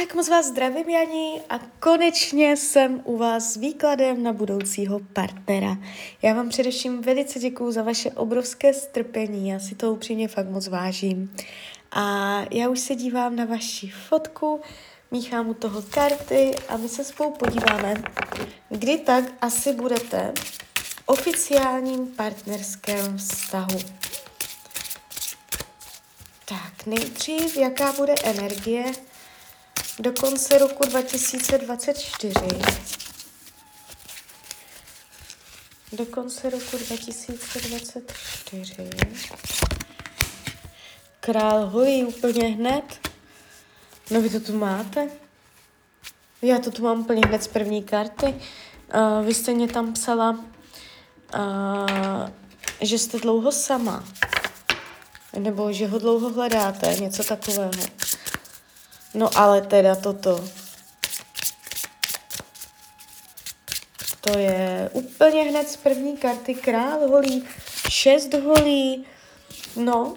Tak moc vás zdravím, Janí, a konečně jsem u vás s výkladem na budoucího partnera. Já vám především velice děkuju za vaše obrovské strpení, já si to upřímně fakt moc vážím. A já už se dívám na vaši fotku, míchám u toho karty a my se spolu podíváme, kdy tak asi budete v oficiálním partnerském vztahu. Tak, nejdřív, jaká bude energie do konce roku 2024. Do konce roku 2024. Král holí úplně hned. No vy to tu máte? Já to tu mám úplně hned z první karty. Uh, vy jste mě tam psala, uh, že jste dlouho sama. Nebo že ho dlouho hledáte, něco takového. No ale teda toto. To je úplně hned z první karty král holí, šest holí, no.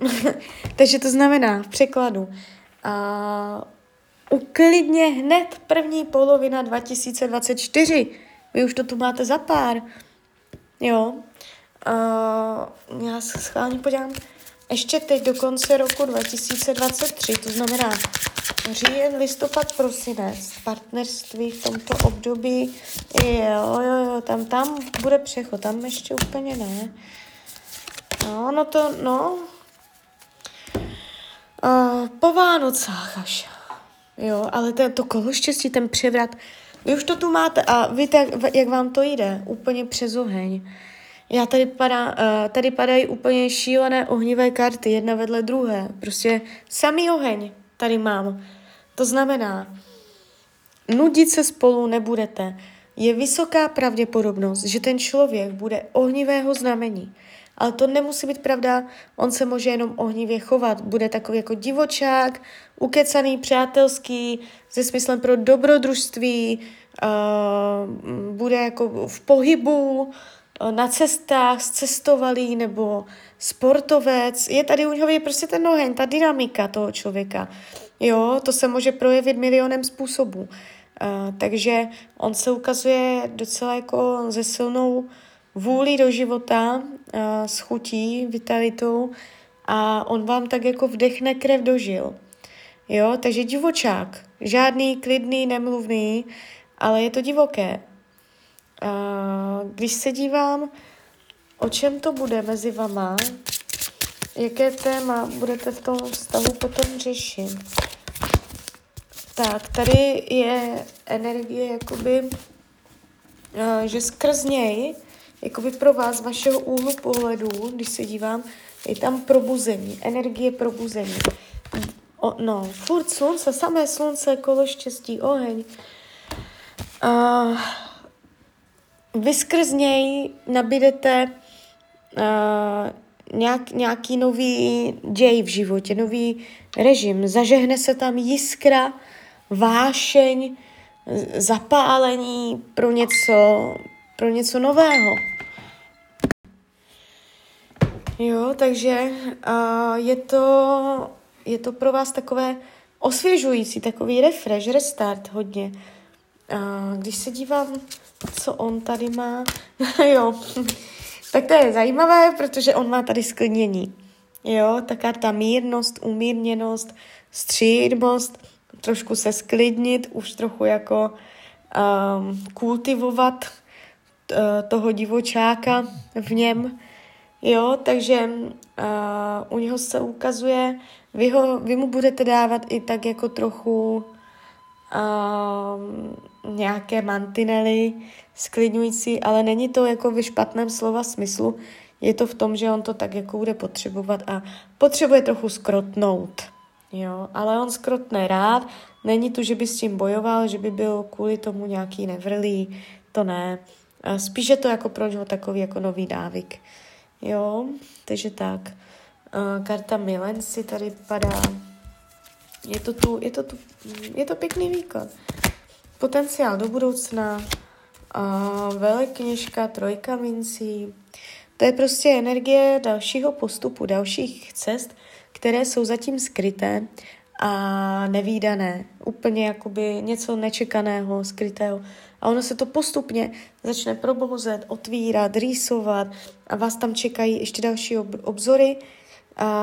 Takže to znamená v překladu. A uklidně hned první polovina 2024. Vy už to tu máte za pár. Jo. A já se schválně podívám ještě teď do konce roku 2023, to znamená říjen, listopad, prosinec, partnerství v tomto období, jo, jo, jo, tam, tam bude přechod, tam ještě úplně ne. No, no to, no, uh, po Vánocách až, jo, ale to, to kolo štěstí, ten převrat, vy už to tu máte a víte, jak, jak vám to jde, úplně přes oheň. Já tady, padá, uh, tady padají úplně šílené ohnivé karty, jedna vedle druhé. Prostě samý oheň tady mám. To znamená, nudit se spolu nebudete. Je vysoká pravděpodobnost, že ten člověk bude ohnivého znamení. Ale to nemusí být pravda, on se může jenom ohnivě chovat. Bude takový jako divočák, ukecaný, přátelský, se smyslem pro dobrodružství, uh, bude jako v pohybu, Eh, na cestách, cestovali nebo sportovec. Je tady u něho je prostě ten oheň, ta dynamika toho člověka. Jo, to se může projevit milionem způsobů. Uh, takže on se ukazuje docela jako ze silnou vůli do života, uh, s chutí, vitalitou a on vám tak jako vdechne krev dožil. Jo, takže divočák. Žádný klidný, nemluvný, ale je to divoké. Když se dívám, o čem to bude mezi vama, jaké téma budete v tom vztahu potom řešit. Tak, tady je energie, jakoby, že skrz něj, jakoby pro vás, vašeho úhlu pohledu, když se dívám, je tam probuzení, energie probuzení. O, no, furt slunce, samé slunce, kolo štěstí, oheň. Uh, vy skrz něj nabídete uh, nějak, nějaký nový děj v životě, nový režim. Zažehne se tam jiskra, vášeň, zapálení pro něco, pro něco nového. Jo, takže uh, je, to, je to pro vás takové osvěžující, takový refresh, restart hodně. Když se dívám co on tady má? jo, tak to je zajímavé, protože on má tady sklnění. Jo, ta mírnost, umírněnost, střídmost, trošku se sklidnit, už trochu jako um, kultivovat uh, toho divočáka v něm. Jo, takže uh, u něho se ukazuje, vy, ho, vy mu budete dávat i tak jako trochu um, nějaké mantinely sklidňující, ale není to jako ve špatném slova smyslu, je to v tom, že on to tak jako bude potřebovat a potřebuje trochu skrotnout. Jo, ale on skrotne rád, není to, že by s tím bojoval, že by byl kvůli tomu nějaký nevrlý, to ne. Spíše to jako pro něho takový jako nový návyk. Jo, takže tak. Karta milenci tady padá. Je to tu, je to tu, je to pěkný výklad. Potenciál do budoucna, a velekněžka, trojka mincí. To je prostě energie dalšího postupu, dalších cest, které jsou zatím skryté a nevýdané, úplně jakoby něco nečekaného, skrytého. A ono se to postupně začne probouzet, otvírat, rýsovat a vás tam čekají ještě další ob- obzory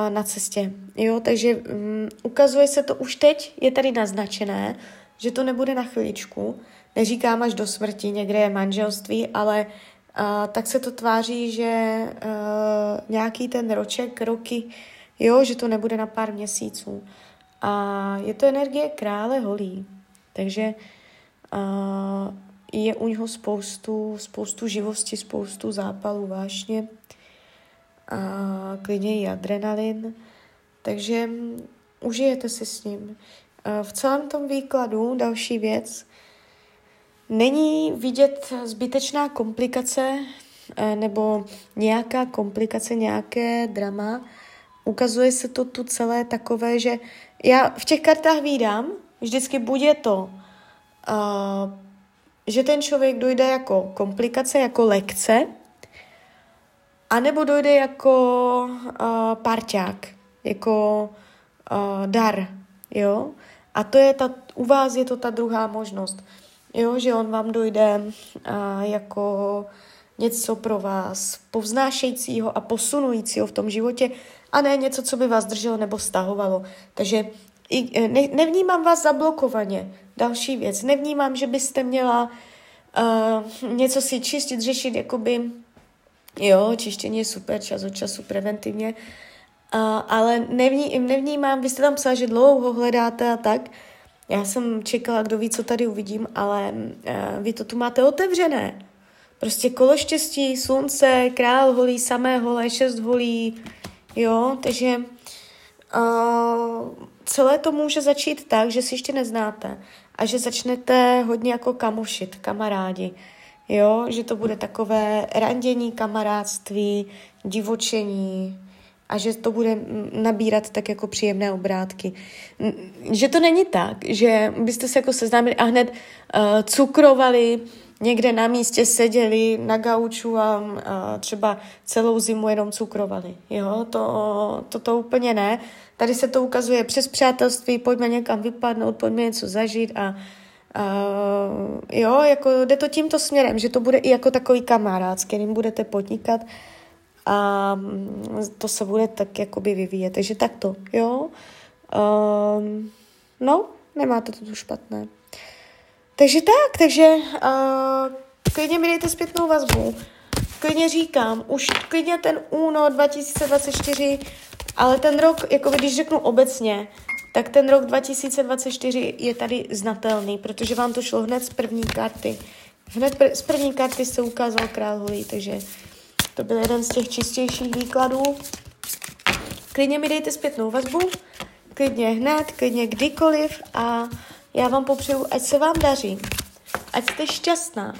na cestě. Jo, takže um, ukazuje se to už teď, je tady naznačené, že to nebude na chviličku. Neříkám až do smrti, někde je manželství, ale uh, tak se to tváří, že uh, nějaký ten roček, roky, jo, že to nebude na pár měsíců. A je to energie krále holí. Takže uh, je u něho spoustu, spoustu živosti, spoustu zápalů vášně a klidně i adrenalin. Takže užijete si s ním. V celém tom výkladu další věc, není vidět zbytečná komplikace nebo nějaká komplikace, nějaké drama. Ukazuje se to tu celé takové, že já v těch kartách vídám, vždycky bude to, uh, že ten člověk dojde jako komplikace, jako lekce, anebo dojde jako uh, parťák, jako uh, dar, jo. A to je ta, u vás je to ta druhá možnost, jo, že on vám dojde uh, jako něco pro vás povznášejícího a posunujícího v tom životě a ne něco, co by vás drželo nebo stahovalo. Takže i, ne, nevnímám vás zablokovaně. Další věc. Nevnímám, že byste měla uh, něco si čistit, řešit, jakoby, jo, čištění je super, čas od času preventivně, uh, ale nevní, nevnímám, vy jste tam psala, že dlouho hledáte a tak, já jsem čekala, kdo ví, co tady uvidím, ale uh, vy to tu máte otevřené. Prostě kolo štěstí, slunce, král holí, samé holé, šest holí, jo, takže uh, celé to může začít tak, že si ještě neznáte a že začnete hodně jako kamošit, kamarádi, jo, že to bude takové randění, kamarádství, divočení a že to bude nabírat tak jako příjemné obrátky. Že to není tak, že byste se jako seznámili a hned uh, cukrovali, někde na místě seděli na gauču a, a třeba celou zimu jenom cukrovali. Jo, to, to, to úplně ne. Tady se to ukazuje přes přátelství, pojďme někam vypadnout, pojďme něco zažít a, a jo, jako jde to tímto směrem, že to bude i jako takový kamarád, s kterým budete podnikat a to se bude tak jakoby vyvíjet. Takže takto, jo. Um, no, nemáte to tu špatné. Takže tak, takže uh, klidně mi dejte zpětnou vazbu. Klidně říkám, už klidně ten únor 2024, ale ten rok, jako když řeknu obecně, tak ten rok 2024 je tady znatelný, protože vám to šlo hned z první karty. Hned pr- z první karty se ukázal král holí, takže to byl jeden z těch čistějších výkladů. Klidně mi dejte zpětnou vazbu, klidně hned, klidně kdykoliv a já vám popřeju, ať se vám daří, ať jste šťastná.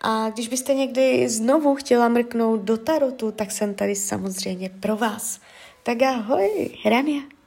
A když byste někdy znovu chtěla mrknout do tarotu, tak jsem tady samozřejmě pro vás. Tak ahoj, Hrania.